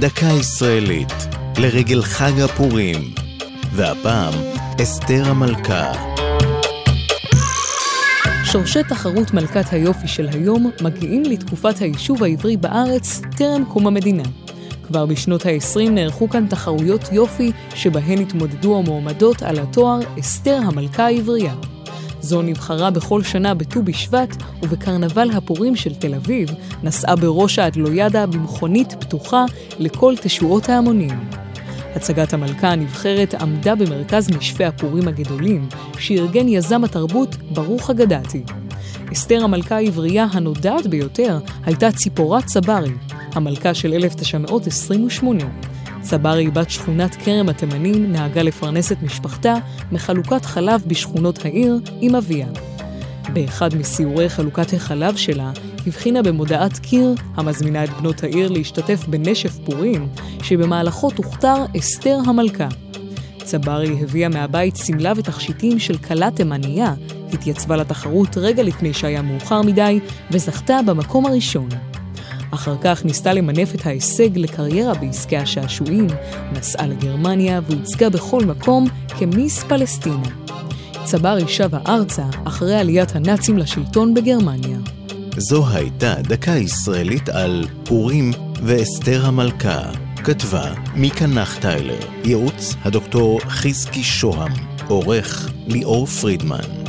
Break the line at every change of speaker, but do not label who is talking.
דקה ישראלית, לרגל חג הפורים. והפעם, אסתר המלכה.
שורשי תחרות מלכת היופי של היום מגיעים לתקופת היישוב העברי בארץ טרם קום המדינה. כבר בשנות ה-20 נערכו כאן תחרויות יופי שבהן התמודדו המועמדות על התואר אסתר המלכה העברייה. זו נבחרה בכל שנה בט"ו בשבט, ובקרנבל הפורים של תל אביב נסעה בראש האדלוידה במכונית פתוחה לכל תשועות ההמונים. הצגת המלכה הנבחרת עמדה במרכז נשפי הפורים הגדולים, שארגן יזם התרבות ברוך אגדתי. אסתר המלכה העברייה הנודעת ביותר הייתה ציפורת צברי, המלכה של 1928. צברי, בת שכונת כרם התימנים, נהגה לפרנס את משפחתה מחלוקת חלב בשכונות העיר עם אביה. באחד מסיורי חלוקת החלב שלה, הבחינה במודעת קיר המזמינה את בנות העיר להשתתף בנשף פורים, שבמהלכו תוכתר אסתר המלכה. צברי הביאה מהבית שמלה ותכשיטים של כלה תימניה, התייצבה לתחרות רגע לפני שהיה מאוחר מדי, וזכתה במקום הראשון. אחר כך ניסתה למנף את ההישג לקריירה בעסקי השעשועים, נסעה לגרמניה והוצגה בכל מקום כמיס פלסטינה. צברי שבה ארצה אחרי עליית הנאצים לשלטון בגרמניה.
זו הייתה דקה ישראלית על פורים ואסתר המלכה. כתבה מיקה נחטיילר, ייעוץ הדוקטור חזקי שוהם, עורך ליאור פרידמן.